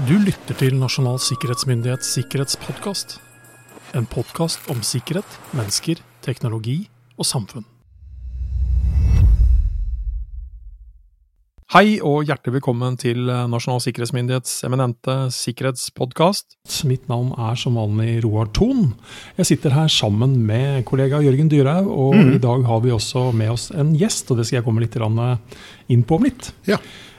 Du lytter til Nasjonal sikkerhetsmyndighets sikkerhetspodkast. En podkast om sikkerhet, mennesker, teknologi og samfunn. Hei og hjertelig velkommen til Nasjonal sikkerhetsmyndighets eminente sikkerhetspodkast. Mitt navn er som vanlig Roar Thon. Jeg sitter her sammen med kollega Jørgen Dyrhaug, og Mm. i dag har vi også med oss en gjest, og det skal jeg komme litt inn på om litt. Ja.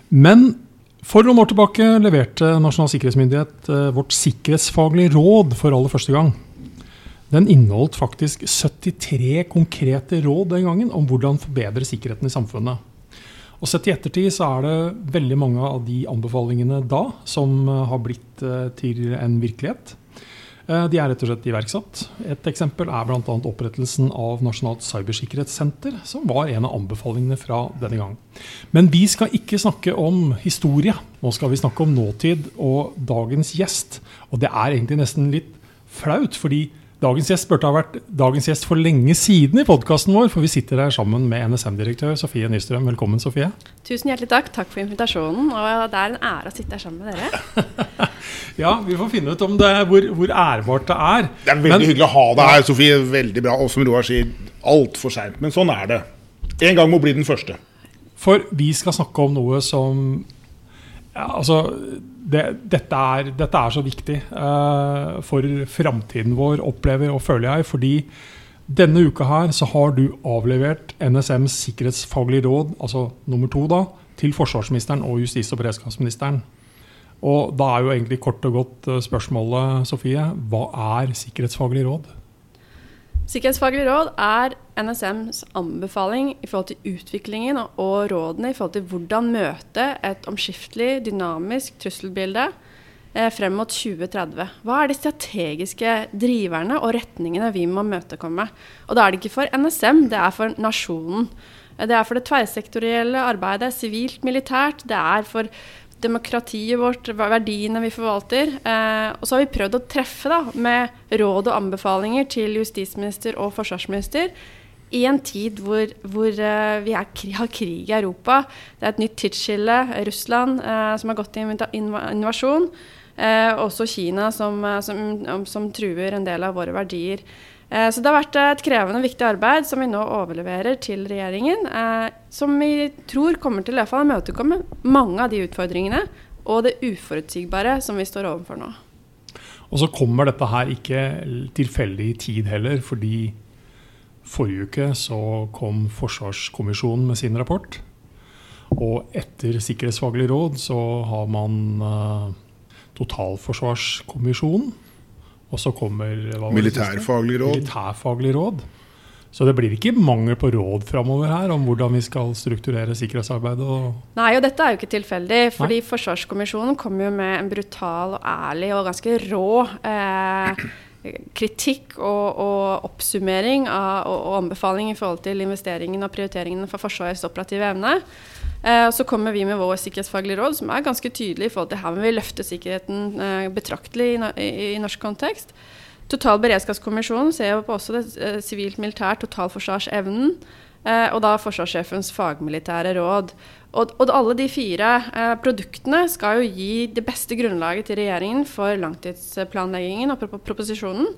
Men for noen år tilbake leverte Nasjonal sikkerhetsmyndighet eh, vårt sikkerhetsfaglige råd for aller første gang. Den inneholdt faktisk 73 konkrete råd den gangen om hvordan forbedre sikkerheten i samfunnet. Og Sett i ettertid så er det veldig mange av de anbefalingene da som eh, har blitt eh, til en virkelighet. Eh, De er rett og slett iverksatt. Et eksempel er bl.a. opprettelsen av Nasjonalt cybersikkerhetssenter, som var en av anbefalingene fra denne gang. Men vi skal ikke snakke om historie. Nå skal vi snakke om nåtid og dagens gjest. Og det er egentlig nesten litt flaut, fordi dagens gjest burde ha vært dagens gjest for lenge siden i podkasten vår, for vi sitter her sammen med NSM-direktør Sofie Nystrøm. Velkommen, Sofie. Tusen hjertelig takk. Takk for invitasjonen. Og det er en ære å sitte her sammen med dere. Ja, vi får finne ut om det, hvor, hvor ærbart det er. Det er veldig hyggelig å ha deg her, Sofie. Veldig bra. Og som Roar sier, altfor seint. Men sånn er det. En gang må bli den første. For vi skal snakke om noe som ja, Altså, det, dette, er, dette er så viktig uh, for framtiden vår, opplever og føler jeg. Fordi denne uka her så har du avlevert NSMs sikkerhetsfaglige råd, altså nummer to, da, til forsvarsministeren og justis- og beredskapsministeren. Og da er jo egentlig kort og godt eh, spørsmålet, Sofie, hva er sikkerhetsfaglig råd? Sikkerhetsfaglig råd er NSMs anbefaling i forhold til utviklingen og- rådene i forhold til hvordan møte et omskiftelig, dynamisk trusselbilde eh, frem mot 2030. Hva er de strategiske driverne og retningene vi må møtekomme? Og da er det ikke for NSM, det er for nasjonen. Eh, Det er for det tverrsektorielle arbeidet, sivilt, militært. Det er for demokratiet vårt, verdiene vi forvalter. Eh, og så har vi prøvd å treffe da, med råd og anbefalinger til justisminister og forsvarsminister i en tid hvor, hvor eh, vi er, har krig i Europa. Det er et nytt tidsskille. Russland eh, som har gått i invasjon. Eh, også Kina som, eh, som, som truer en del av våre verdier. Eh, Så det har vært et krevende og viktig arbeid som vi nå overleverer til regjeringen. eh, Som vi tror kommer til i hvert fall å imøtekomme mange av de utfordringene og det uforutsigbare som vi står overfor nå. Og så kommer dette her ikke tilfeldig i tid heller, fordi forrige uke så kom Forsvarskommisjonen med sin rapport. Og etter sikkerhetsfaglig råd så har man uh, Totalforsvarskommisjonen. Og så kommer hva var? Militærfaglig råd. Militærfaglig råd. Så det blir ikke mangel på råd framover her om hvordan vi skal strukturere sikkerhetsarbeidet. Og Nei, og dette er jo ikke tilfeldig, fordi Nei. Forsvarskommisjonen kom jo med en brutal og ærlig og ganske rå eh, kritikk og, og oppsummering av, og, og anbefaling i forhold til investeringen og prioriteringene for Forsvarets operative evne. Eh, så kommer vi med vår sikkerhetsfaglige råd, som er ganske tydelig i forhold til her må vi løfte sikkerheten eh, betraktelig i, i, i norsk kontekst. Total beredskapskommisjon ser på også det eh, sivilt-militært totalforsvarsevnen. Eh, og da forsvarssjefens fagmilitære råd. Og, og alle de fire eh, produktene skal jo gi det beste grunnlaget til regjeringen for langtidsplanleggingen og prop proposisjonen.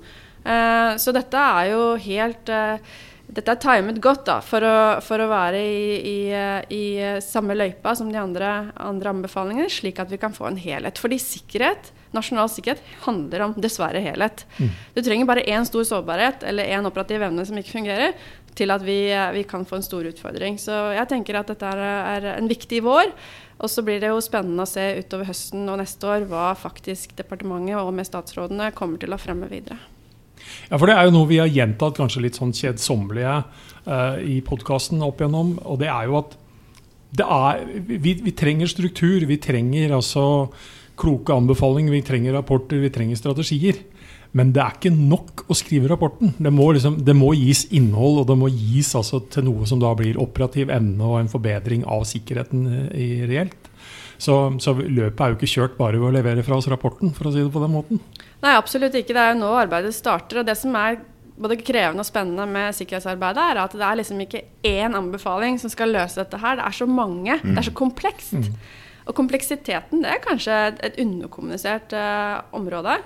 Eh, så dette er jo helt eh, dette er timet godt da, for å, for å være i, i, eh, i eh, samme løypa som de andre, andre anbefalingene, slik at vi kan få en helhet. Fordi sikkerhet, nasjonal sikkerhet handler om dessverre helhet. Du trenger bare én stor sårbarhet eller én operativ evne som ikke fungerer, til at vi, eh, vi kan få en stor utfordring. Så jeg tenker at dette er, er en viktig vår. Og så blir det jo spennende å se utover høsten og neste år hva faktisk departementet og med statsrådene kommer til å fremme videre. Ja, for det er jo noe vi har gjentatt kanskje litt sånn kjedsommelige uh, i podkasten opp igjennom, og det er jo at er, vi, vi trenger struktur, vi trenger altså kloke anbefalinger, vi trenger rapporter, vi trenger strategier. Men det er ikke nok å skrive rapporten. Det må, liksom, det må gis innhold, og det må gis altså til noe som da blir operativ evne og en forbedring av sikkerheten eh, i reelt. Så, så løpet er jo ikke kjørt bare ved å levere fra oss rapporten, for å si det på den måten. Nei, absolutt ikke. Det er jo nå arbeidet starter. Og det som er både krevende og spennende med sikkerhetsarbeidet, er at det er liksom ikke én anbefaling som skal løse dette her. Det er så mange. Det er så komplekst. Og kompleksiteten det er kanskje et underkommunisert uh, område.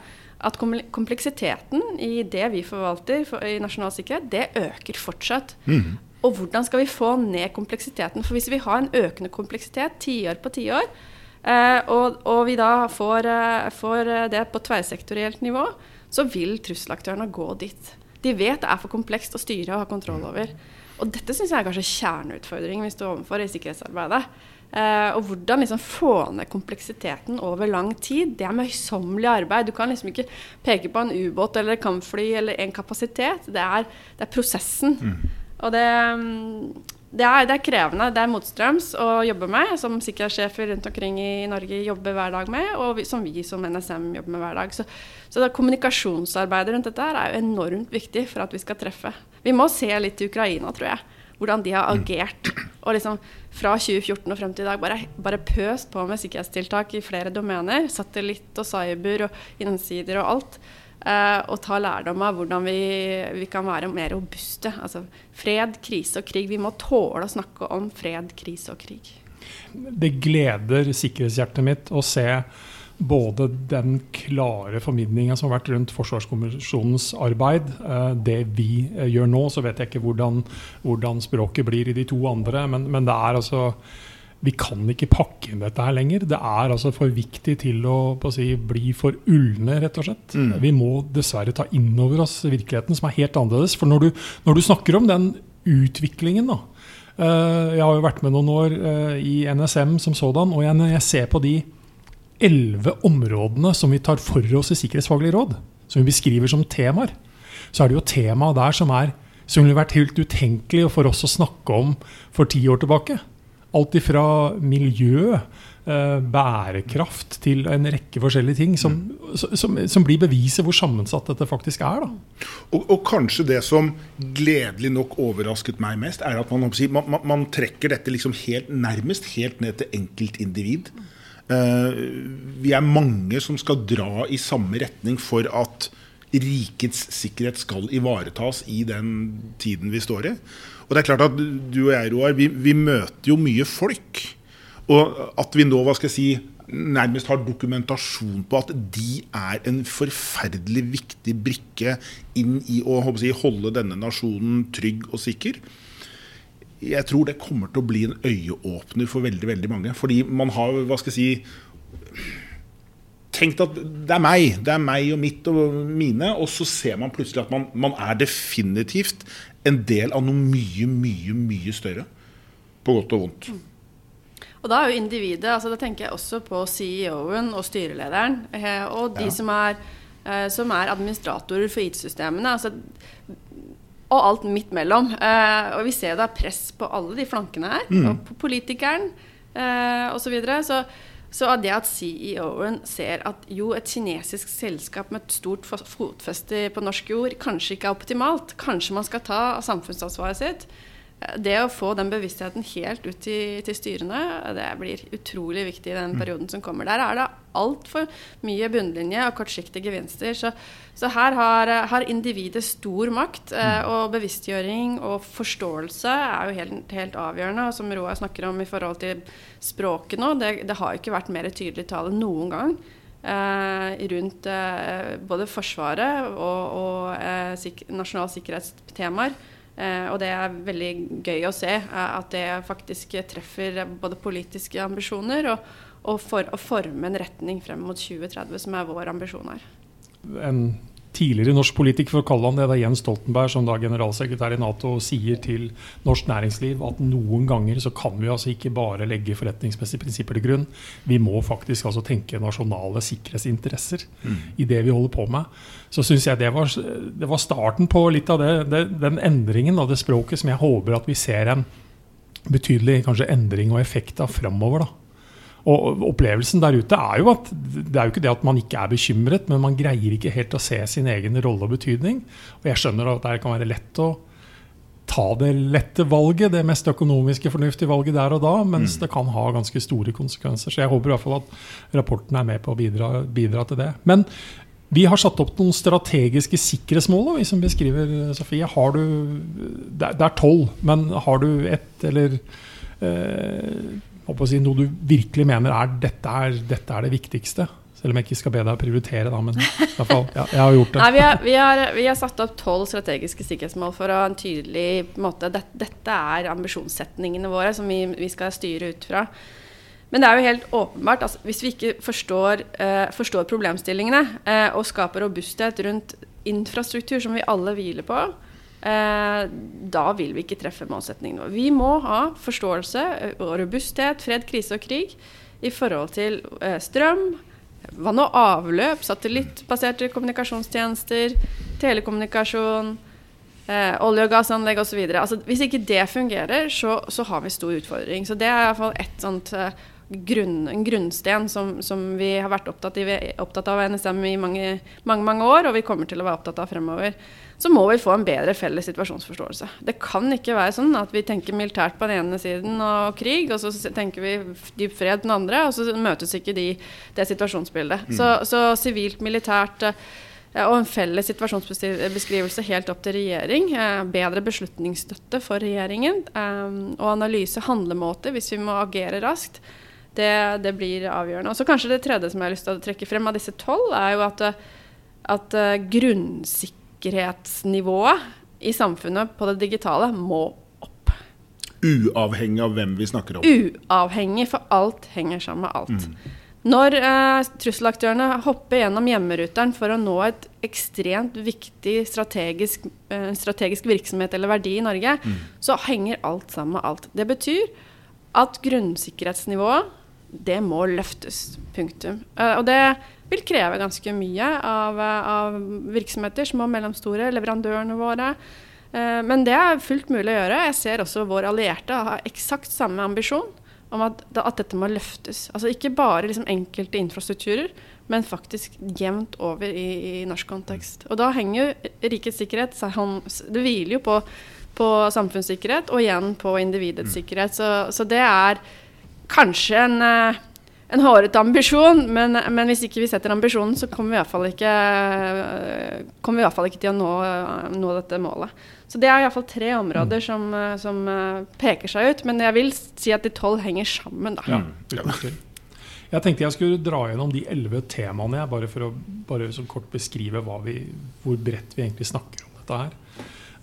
At kompleksiteten i det vi forvalter for, i nasjonal sikkerhet, det øker fortsatt. Mm. Og hvordan skal vi få ned kompleksiteten? For hvis vi har en økende kompleksitet tiår på tiår, eh, og, og vi da får, uh, får det på tverrsektorielt nivå, så vil trusselaktørene gå dit. De vet det er for komplekst å styre og ha kontroll over. Og dette syns jeg er kanskje kjerneutfordringen vi står overfor i sikkerhetsarbeidet. Uh, og hvordan liksom få ned kompleksiteten over lang tid. Det er møysommelig arbeid. Du kan liksom ikke peke på en ubåt eller kampfly eller en kapasitet. Det er, det er prosessen. Mm. Og det, det, er, det, er, krevende. Det er motstrøms å jobbe med, som sikkerhetssjefer rundt omkring i Norge jobber hver dag med, og vi, som vi som NSM jobber med hver dag. Så, så det kommunikasjonsarbeidet rundt dette er jo enormt viktig for at vi skal treffe. Vi må se litt til Ukraina, tror jeg hvordan de har mm. agert. Og liksom fra 2014 og frem til i dag bare, bare pøst på med sikkerhetstiltak i flere domener. Satellitt og cyber og innsider og alt. Uh, og ta lærdom av hvordan vi, vi, kan være mer robuste. Altså fred, krise og krig. Vi må tåle å snakke om fred, krise og krig. Det gleder sikkerhetshjertet mitt å se både den klare formidlinga som har vært rundt Forsvarskommisjonens arbeid, eh, det vi eh, gjør nå, så vet jeg ikke hvordan, hvordan språket blir i de to andre. Men, men, det er altså Vi kan ikke pakke inn dette her lenger. Det er altså for viktig til å, å si, bli for ulne, rett og slett. Mm. Vi må dessverre ta inn over oss virkeligheten, som er helt annerledes. For når du, når du snakker om den utviklingen, da. Eh, jeg har jo vært med noen år i NSM som sådan, og jeg, jeg ser på de elleve områdene som vi tar for oss i Sikkerhetsfaglig råd, som vi beskriver som temaer, så er det jo temaet der som, er, som ville vært helt utenkelig for oss å snakke om for ti år tilbake. Alt ifra miljø, eh, bærekraft til en rekke forskjellige ting som, som, som blir beviset hvor sammensatt dette faktisk er. Og, og, kanskje det som gledelig nok overrasket meg mest, er at man, man, man trekker dette liksom helt, nærmest helt ned til enkeltindivid. Eh, vi er mange som skal dra i samme retning for at rikets sikkerhet skal ivaretas i den tiden vi står i. Og det er klart at du og jeg, Roar, vi, vi møter jo mye folk. Og at vi nå hva skal jeg si, nærmest har dokumentasjon på at de er en forferdelig viktig brikke inn i å si, holde denne nasjonen trygg og sikker jeg tror det kommer til å bli en øyeåpner for veldig veldig mange. Fordi man har hva skal jeg si, tenkt at det er meg, det er meg og mitt og mine. Og så ser man plutselig at man, man er definitivt en del av noe mye, mye, mye større. På godt og vondt. Og da er jo individet altså Da tenker jeg også på CEO-en og styrelederen. Eh, og de ja. som, er, eh, som er administratorer for IT-systemene. Altså og alt midt mellom. Eh, og vi ser det er press på alle de flankene her. Mm. Og på politikeren eh, osv. Så, videre. så så det at CEO-en ser at jo, et kinesisk selskap med et stort fotfeste på norsk jord kanskje ikke er optimalt, kanskje man skal ta samfunnsansvaret sitt, det å få den bevisstheten helt ut til, til, styrene, det blir utrolig viktig i den mm. perioden som kommer. Der er det altfor mye bunnlinje og kortsiktige gevinster. Så, så her har, har, individet stor makt. Eh, mm. og bevisstgjøring og forståelse er jo helt, helt avgjørende. Og som Roar snakker om i forhold til språket nå, det, det har ikke vært mer tydelig tale noen gang. Eh, rundt eh, både Forsvaret og, og eh, sik nasjonal sikkerhetstemaer. Eh, og det er veldig gøy å se eh, at det faktisk treffer både politiske ambisjoner og, og for å forme en retning frem mot 2030, som er vår ambisjon her. En tidligere norsk politiker, for å kalle han det, det er Jens Stoltenberg, som da generalsekretær i Nato, sier til norsk næringsliv at noen ganger så kan vi altså ikke bare legge forretningsmessige prinsipper til grunn. Vi må faktisk altså tenke nasjonale sikkerhetsinteresser mm. i det vi holder på med. Så syns jeg det var, det var, starten på litt av det, det, den endringen av det språket som jeg håper at vi ser en betydelig kanskje endring og effekt av framover. da. Og opplevelsen der ute er jo at det er jo ikke det at man ikke er bekymret, men man greier ikke helt å se sin egen rolle og betydning. Og jeg skjønner at det kan være lett å ta det lette valget, det mest økonomiske fornuftige valget der og da, mens mm. det kan ha ganske store konsekvenser. Så jeg håper i hvert fall at rapporten er med på å bidra, bidra til det. Men vi har satt opp noen strategiske sikkerhetsmål, vi som beskriver Sofie. Har du, det er tolv, men har du ett eller eh, si, noe du virkelig mener er dette, er dette er det viktigste? Selv om jeg ikke skal be deg prioritere, da, men i hvert fall, ja, jeg har gjort det. Nei, vi, har, vi, har, vi har satt opp tolv strategiske sikkerhetsmål for å ha en tydelig måte. Dette, dette er ambisjonssetningene våre som vi, vi, skal styre ut fra. Men det er jo helt åpenbart, altså, hvis vi ikke forstår, eh, forstår problemstillingene eh, og skaper robusthet rundt infrastruktur som vi alle hviler på, da vil vi ikke treffe målsetningene. Vi må ha forståelse og robusthet, fred, krise og krig i forhold til eh, strøm, vann og avløp, satellittbaserte kommunikasjonstjenester, telekommunikasjon, eh, olje- og gassanlegg osv. Altså, hvis ikke det fungerer, så, så, har vi stor utfordring. Så det er iallfall ett sånt eh, grunn, en grunnsten som, som, vi har vært opptatt, i, opptatt av NSM i mange, mange, mange år, og vi kommer til å være opptatt av fremover så må vi få en bedre felles situasjonsforståelse. Det kan ikke være sånn at vi tenker militært på den ene siden og krig, og så tenker vi dyp fred på den andre, og så møtes ikke de, det situasjonsbildet. Mm. Så sivilt, militært eh, og en felles situasjonsbeskrivelse helt opp til regjering. Eh, bedre beslutningsstøtte for regjeringen. Eh, og analyse handlemåte hvis vi må agere raskt. Det, det blir avgjørende. Og så kanskje det tredje som jeg har lyst til å trekke frem av disse tolv, er jo at, at grunnsikkerhetsnivået i samfunnet på det digitale må opp. Uavhengig av hvem vi snakker om? Uavhengig, for alt henger sammen med alt. Mm. Når eh, trusselaktørene hopper gjennom hjemmeruteren for å nå et ekstremt viktig strategisk, eh, strategisk virksomhet eller verdi i Norge, mm. så henger alt sammen med alt. Det betyr at grunnsikkerhetsnivået, det må løftes. Punktum. Eh, og det vil kreve ganske mye av, av virksomheter, små og mellomstore, leverandørene våre. Eh, men det er fullt mulig å gjøre. Jeg ser også våre allierte har eksakt samme ambisjon om at, at dette må løftes. Altså ikke bare liksom enkelte infrastrukturer, men faktisk jevnt over i, i, norsk kontekst. Og da henger jo rikets sikkerhet Det hviler jo på, på samfunnssikkerhet og igjen på individets mm. sikkerhet. Så, så det er kanskje en eh, en hårete ambisjon, men, men, hvis ikke vi setter ambisjonen, så kommer vi iallfall ikke, kommer vi i hvert fall ikke til å nå, nå, dette målet. Så det er iallfall tre områder mm. som, som, peker seg ut. Men jeg vil si at de tolv henger sammen, da. Ja, jeg tenkte jeg skulle dra gjennom de elleve temaene, bare for å bare kort beskrive vi, hvor bredt vi egentlig snakker om dette her.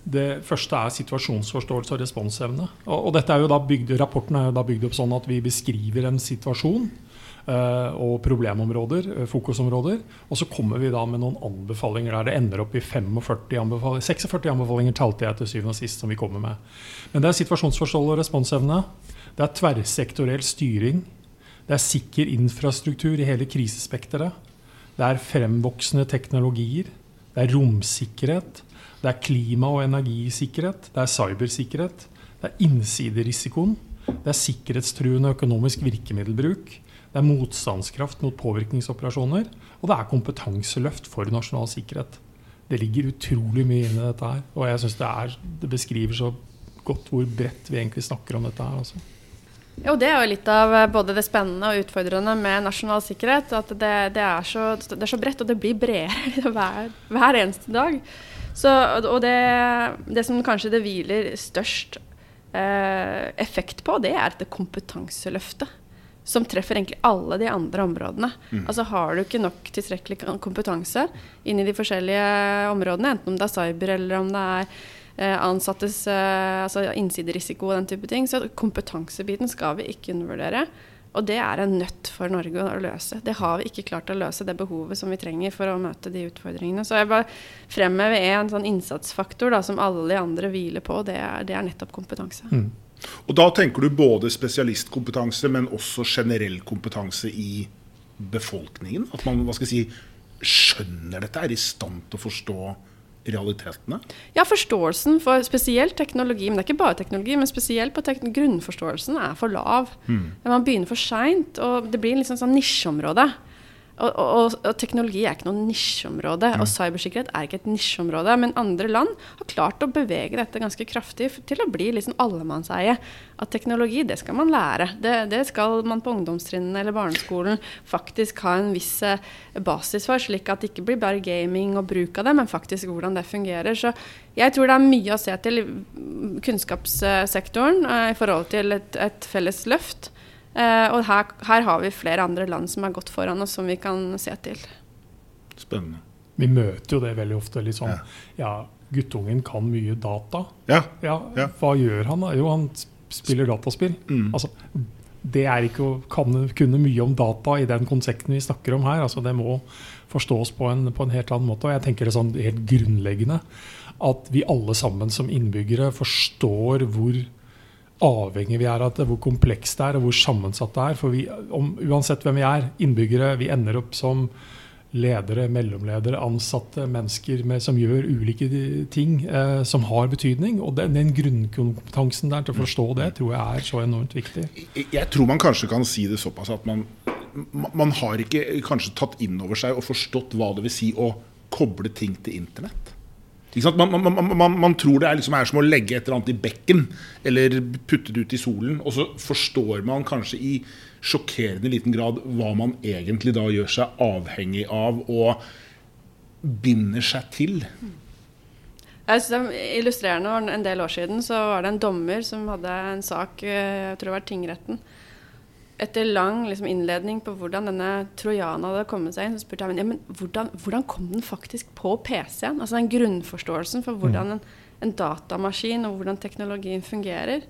Det første er situasjonsforståelse og responsevne. Og, og dette er jo da bygd, Rapporten er jo da bygd opp sånn at vi beskriver en situasjon Eh, og problemområder, eh, fokusområder. Og så kommer vi da med noen anbefalinger der det ender opp i 45 anbefalinger, 46 anbefalinger talte jeg til syvende og sist som vi kommer med. Men det er situasjonsforståelse og responsevne. Det er tverrsektoriell styring. Det er sikker infrastruktur i hele krisespekteret. Det er fremvoksende teknologier. Det er romsikkerhet. Det er klima- og energisikkerhet. Det er cybersikkerhet. Det er innsiderisikoen. Det er sikkerhetstruende økonomisk virkemiddelbruk. Det er motstandskraft mot påvirkningsoperasjoner. Og det er kompetanseløft for nasjonal sikkerhet. Det ligger utrolig mye inn i dette her. Og jeg syns det, det, beskriver så godt hvor bredt vi egentlig snakker om dette her. Altså. Jo, det er jo litt av eh, både det spennende og utfordrende med nasjonal sikkerhet. At det, det, er, så, det er, så, bredt, og det blir bredere hver, hver eneste dag. Så, og det, det, som kanskje det hviler størst eh, effekt på, det er dette kompetanseløftet som treffer egentlig alle de andre områdene. Mm. Altså Har du ikke nok tilstrekkelig kompetanse inn i de forskjellige områdene, enten om det er cyber eller om det er ansattes eh, altså innsiderisiko og den type ting, så kompetansebiten skal vi ikke undervurdere. Og det er en nøtt for Norge å løse. Det har vi ikke klart å løse, det behovet som vi trenger for å møte de utfordringene. Så jeg bare fremhever en sånn innsatsfaktor da, som alle de andre hviler på, det er, det er nettopp kompetanse. Mm. Og Da tenker du både spesialistkompetanse, men også generell kompetanse i befolkningen? At man hva skal jeg si, skjønner dette, er i stand til å forstå realitetene? Ja, forståelsen for spesielt teknologi, men det er ikke bare teknologi, men spesielt på grunnforståelsen er for lav. Mm. Man begynner for seint, og det blir liksom sånn nisjeområde. Og, og, og, teknologi er ikke noe nisjeområde, og cybersikkerhet er ikke et nisjeområde. Men andre land har klart å bevege dette ganske kraftig til å bli liksom allemannseie. At teknologi, det skal man lære. Det, det skal man på ungdomstrinnene eller barneskolen faktisk ha en viss eh, basis for, slik at det ikke blir bare gaming og bruk av det, men faktisk hvordan det fungerer. Så jeg tror det er mye å se til kunnskapssektoren uh, i forhold til et, et felles løft. Eh, og her, her, har vi flere andre land som har gått foran oss, som vi kan se til. Spennende. Vi møter jo det veldig ofte. litt sånn, ja, ja guttungen kan mye data. Ja. ja. Hva gjør han da? Jo, han spiller dataspill. Mm. Altså, det er ikke å kan, kunne mye om data i den konsekten vi snakker om her. Altså, det må forstås på en, på en helt annen måte. Og jeg tenker det sånn helt grunnleggende at vi alle sammen som innbyggere forstår hvor avhengig vi er av det, hvor komplekst det er og hvor sammensatt det er. For vi, om, uansett hvem vi er, innbyggere, vi ender opp som ledere, mellomledere, ansatte, mennesker med, som gjør ulike ting eh, som har betydning. Og den, den, grunnkompetansen der til å forstå det, tror jeg er så enormt viktig. Jeg tror man kanskje kan si det såpass at man, man har ikke kanskje tatt inn over seg og forstått hva det vil si å koble ting til internett. Man, man, man, man, tror det er, liksom, er, som å legge et eller annet i bekken eller putte det ut i solen. Og så forstår man kanskje i sjokkerende liten grad hva man egentlig da gjør seg avhengig av og binder seg til. Jeg synes det er Illustrerende en del år siden så var det en dommer som hadde en sak, eh, jeg tror det var tingretten. Etter lang liksom, innledning på hvordan denne trojanen hadde kommet seg inn, så spurte jeg ja, men hvordan, hvordan kom den faktisk på PC-en? Altså den grunnforståelsen for hvordan mm. en, en datamaskin og hvordan teknologien fungerer,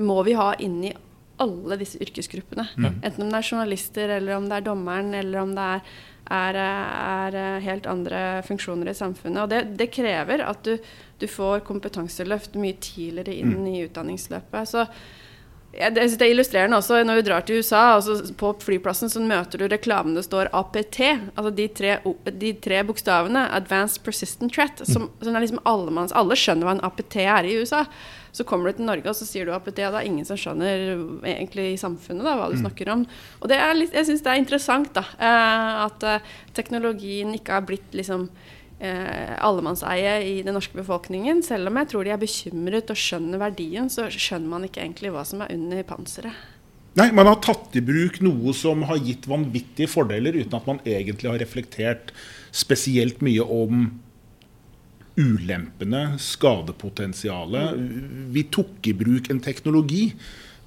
må vi ha inni alle disse yrkesgruppene. Mm. Enten om det er journalister, eller om det er dommeren, eller om det er, er, er helt andre funksjoner i samfunnet. Og det, det krever at du, du, får kompetanseløft mye tidligere inn mm. i utdanningsløpet. Så jeg, jeg synes Det er illustrerende også når vi drar til USA. Altså på flyplassen så møter du reklamen det står APT. Altså de tre, de tre bokstavene. Advanced Persistent Threat. Som, mm. som er liksom allemanns, alle skjønner hva en APT er i USA. Så kommer du til Norge og så sier du APT, det er ingen som skjønner egentlig i samfunnet da, hva du mm. snakker om. Og det er litt, jeg syns det er interessant da, eh, at eh, teknologien ikke har blitt liksom eh, allemannseie i den norske befolkningen. Selv om jeg tror de er bekymret og skjønner verdien, så skjønner man ikke egentlig hva som er under panseret. Nei, man har tatt i bruk noe som har gitt vanvittige fordeler, uten at man egentlig har reflektert spesielt mye om ulempene, skadepotensialet. Vi tok i bruk en teknologi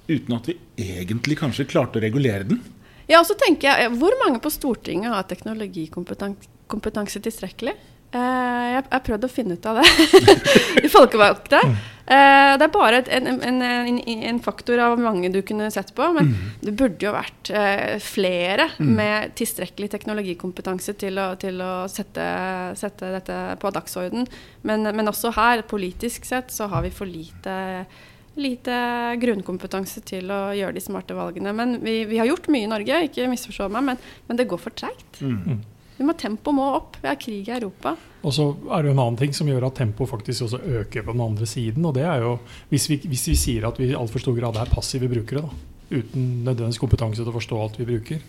uten at vi egentlig kanskje klarte å regulere den. Ja, og så tenker jeg, Hvor mange på Stortinget har teknologikompetanse tilstrekkelig? Eh, jeg har prøvd å finne ut av det. De folkevalgte. Eh, det er bare et, en, en, en, en, faktor av mange du kunne sett på. Men mm. det burde jo vært eh, flere mm. med tilstrekkelig teknologikompetanse til å, til å sette, sette, dette på dagsorden. Men, men, også her, politisk sett, så har vi for lite lite grunnkompetanse til å gjøre de smarte valgene. Men vi, vi har gjort mye i Norge, ikke misforstå meg, men, men det går for treigt. Mm. Vi må Tempoet må opp. Vi har krig i Europa. Og så er det en annen ting som gjør at tempoet faktisk også øker på den andre siden. og det er jo Hvis vi, hvis vi sier at vi i altfor stor grad er passive brukere, da, uten nødvendigvis kompetanse til å forstå alt vi bruker,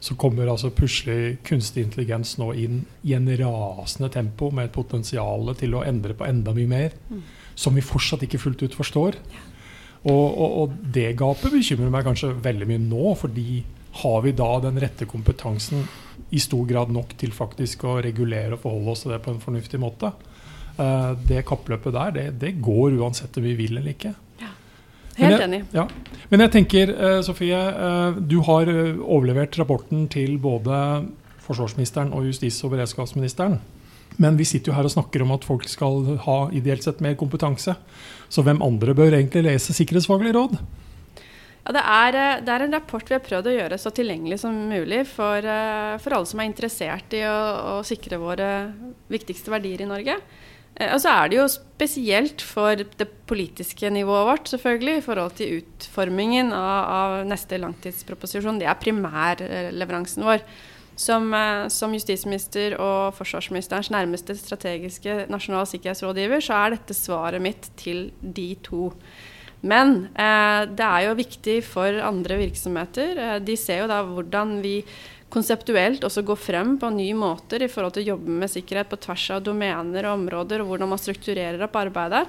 så kommer altså plutselig kunstig intelligens nå inn i en rasende tempo med et potensial til å endre på enda mye mer, mm. som vi fortsatt ikke fullt ut forstår. Ja. Og, og, og, det gapet bekymrer meg kanskje veldig mye nå, fordi har vi da den rette kompetansen i stor grad nok til faktisk å regulere og forholde oss til det på en fornuftig måte? Uh, det kappløpet der, det, det, går uansett om vi vil eller ikke. Ja, helt jeg, enig. Ja. Men jeg tenker, uh, Sofie, uh, du har overlevert rapporten til både forsvarsministeren og justis- og beredskapsministeren. Men vi sitter jo her og snakker om at folk skal ha ideelt sett mer kompetanse. Så hvem andre bør egentlig lese sikkerhetsfaglig råd? Ja, det, er, eh, det, er, en rapport vi har prøvd å gjøre så tilgjengelig som mulig for, eh, for alle som er interessert i å, å, sikre våre viktigste verdier i Norge. Eh, og så er det jo spesielt for det politiske nivået vårt, selvfølgelig, i forhold til utformingen av, av neste langtidsproposisjon. Det er primærleveransen vår. Som, som, justisminister og forsvarsministerens nærmeste strategiske nasjonal sikkerhetsrådgiver, så er dette svaret mitt til de to. Men eh, det er jo viktig for andre virksomheter. Eh, de ser jo da hvordan vi konseptuelt også går frem på nye måter i forhold til å jobbe med sikkerhet på tvers av domener og områder, og hvordan man strukturerer opp arbeidet.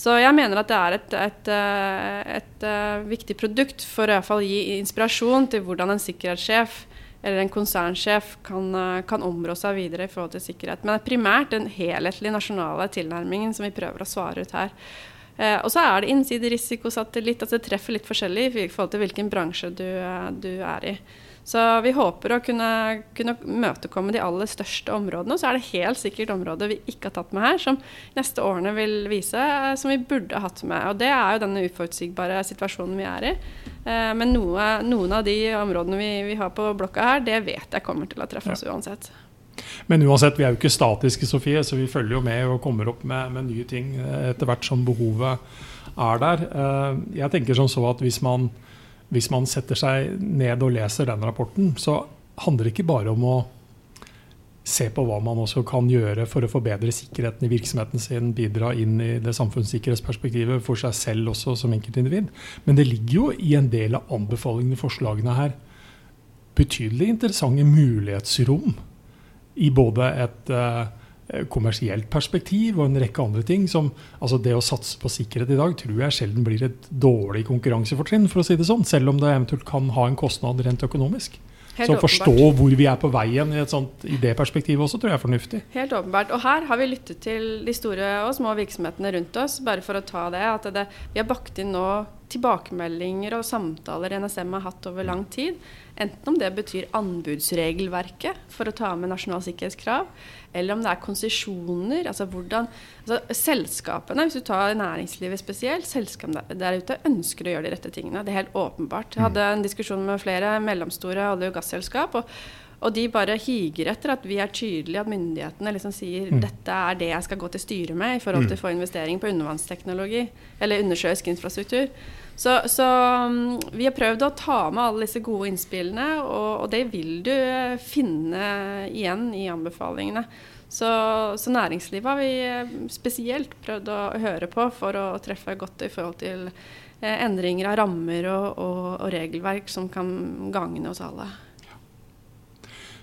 Så jeg mener at det er et, et, eh, et, et eh, viktig produkt for å i hvert fall gi inspirasjon til hvordan en sikkerhetssjef eller en konsernsjef kan, kan områ seg videre i forhold til sikkerhet. Men det er primært den helhetlige nasjonale tilnærmingen som vi prøver å svare ut her. Eh, og så er det innsiderisiko-satellitt, altså det treffer litt forskjellig i forhold til hvilken bransje du, du er i. Så vi håper å kunne, kunne møtekomme de aller største områdene. Og så er det helt sikkert områder vi ikke har tatt med her, som neste årene vil vise, eh, som vi burde hatt med. Og det er jo denne uforutsigbare situasjonen vi er i. Eh, men noe, noen av de områdene vi, vi, har på blokka her, det vet jeg kommer til å treffe oss uansett. Men uansett, vi er jo ikke statiske, Sofie, så vi følger jo med og kommer opp med, med nye ting eh, etter hvert som behovet er der. Jeg tenker som så at hvis man hvis man setter seg ned og leser den rapporten, så handler det ikke bare om å se på hva man også kan gjøre for å forbedre sikkerheten i virksomheten sin, bidra inn i det samfunnssikkerhetsperspektivet for seg selv også som enkeltindivid. Men det ligger jo i en del av anbefalingene i forslagene her betydelig interessante mulighetsrom i både et Eh, kommersielt perspektiv og en rekke andre ting. Som, altså det å satse på sikkerhet i dag tror jeg sjelden blir et dårlig konkurransefortrinn, for å si det sånn. Selv om det eventuelt kan ha en kostnad rent økonomisk. Helt så å forstå hvor vi er på veien i, sånt, i det perspektivet også, tror jeg er fornuftig. Helt åpenbart. Og her har vi lyttet til de store og små virksomhetene rundt oss, bare for å ta det. At det, vi har bakt inn nå tilbakemeldinger og samtaler NSM har hatt over lang tid. Enten om det betyr anbudsregelverket for å ta med nasjonale sikkerhetskrav, eller om det er konsesjoner. Altså hvordan altså Selskapene, hvis du tar næringslivet spesielt, selskapene der ute ønsker å gjøre de rette tingene. Det er helt åpenbart. Jeg hadde en diskusjon med flere mellomstore olje- og gasselskap. og og de bare higer etter at vi er tydelige, at myndighetene liksom sier mm. dette er det jeg skal gå til styret med i forhold til å få investering på undervannsteknologi eller undersjøisk infrastruktur. Så, så um, vi har prøvd å ta med alle disse gode innspillene, og, og det vil du eh, finne igjen i anbefalingene. Så, så, næringslivet har vi eh, spesielt prøvd å høre på for å treffe godt i forhold til eh, endringer av rammer og, og, og regelverk som kan gagne oss alle.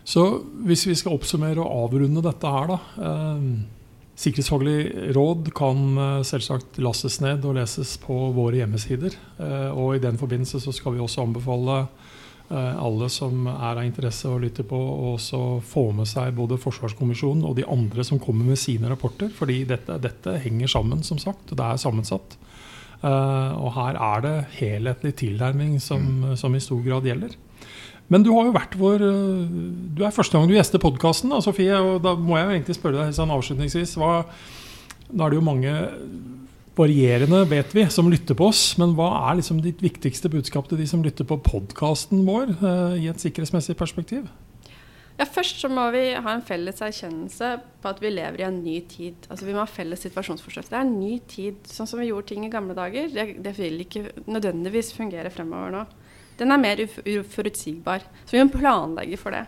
Så hvis vi skal oppsummere og avrunde dette her, da. Eh, Sikkerhetsfaglig råd kan eh, selvsagt lastes ned og leses på våre hjemmesider. Eh, og i den forbindelse så skal vi også anbefale eh, alle som er av interesse å lytte på, å også få med seg både Forsvarskommisjonen og de andre som kommer med sine rapporter. Fordi dette, dette henger sammen, som sagt. Det er sammensatt. Og her er det helhetlig tilnærming som, mm. som i stor grad gjelder. Men du har jo vært vår eh, Du er første gang du gjester podkasten, Sofie. Og da må jeg jo egentlig spørre deg sånn avslutningsvis hva, Da er det jo mange varierende, vet vi, som lytter på oss. Men hva er liksom ditt viktigste budskap til de som lytter på podkasten vår, uh, i et sikkerhetsmessig perspektiv? Ja, Først så må vi ha en felles erkjennelse på at vi lever i en ny tid. Altså Vi må ha felles situasjonsforståelse. Det er en ny tid. Sånn som vi gjorde ting i gamle dager, det, det vil ikke nødvendigvis fungere fremover nå. Den er mer uforutsigbar. Så vi må planlegge for det.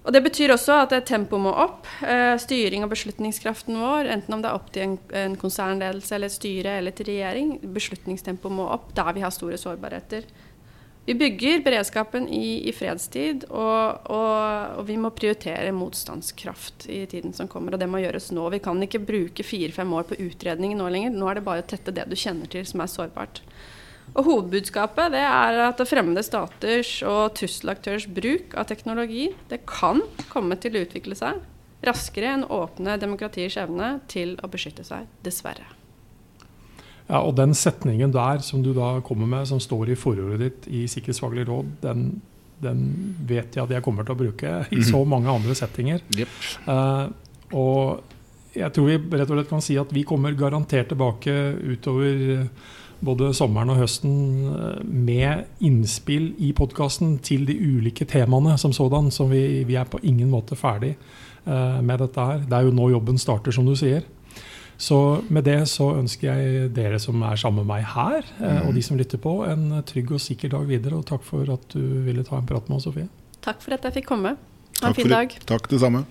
Og Det betyr også at tempoet må opp. Eh, styring og beslutningskraften vår, enten om det er opp til en, konsernledelse eller et styre eller til regjering, beslutningstempoet må opp der vi har store sårbarheter. Vi bygger beredskapen i, i fredstid, og, og, og, vi må prioritere motstandskraft i tiden som kommer. Og det må gjøres nå. Vi kan ikke bruke fire-fem år på utredning nå lenger. Nå er det bare å tette det du kjenner til som er sårbart. Og Hovedbudskapet det er at fremmede staters og trusselaktørers bruk av teknologi det kan komme til å utvikle seg raskere enn åpne demokratiers evne til å beskytte seg, dessverre. Ja, og Den setningen der som du da kommer med, som står i forordet ditt i Sikkerhetsfaglig råd, den, den, vet jeg at jeg kommer til å bruke i så mhm. mange andre settinger. Yep. Uh, og jeg tror vi rett og slett kan si at vi kommer garantert tilbake utover både sommeren og høsten eh, med innspill i podkasten til de ulike temaene som sådan. Så vi, vi, er på ingen måte ferdig uh, med dette her. Det er jo nå jobben starter, som du sier. Så med det så ønsker jeg dere som er sammen med meg her, uh, og de som lytter på, en trygg og sikker dag videre. Og takk for at du ville ta en prat med oss, Sofie. Takk for at jeg fikk komme. Ha en fin dag. Takk det samme.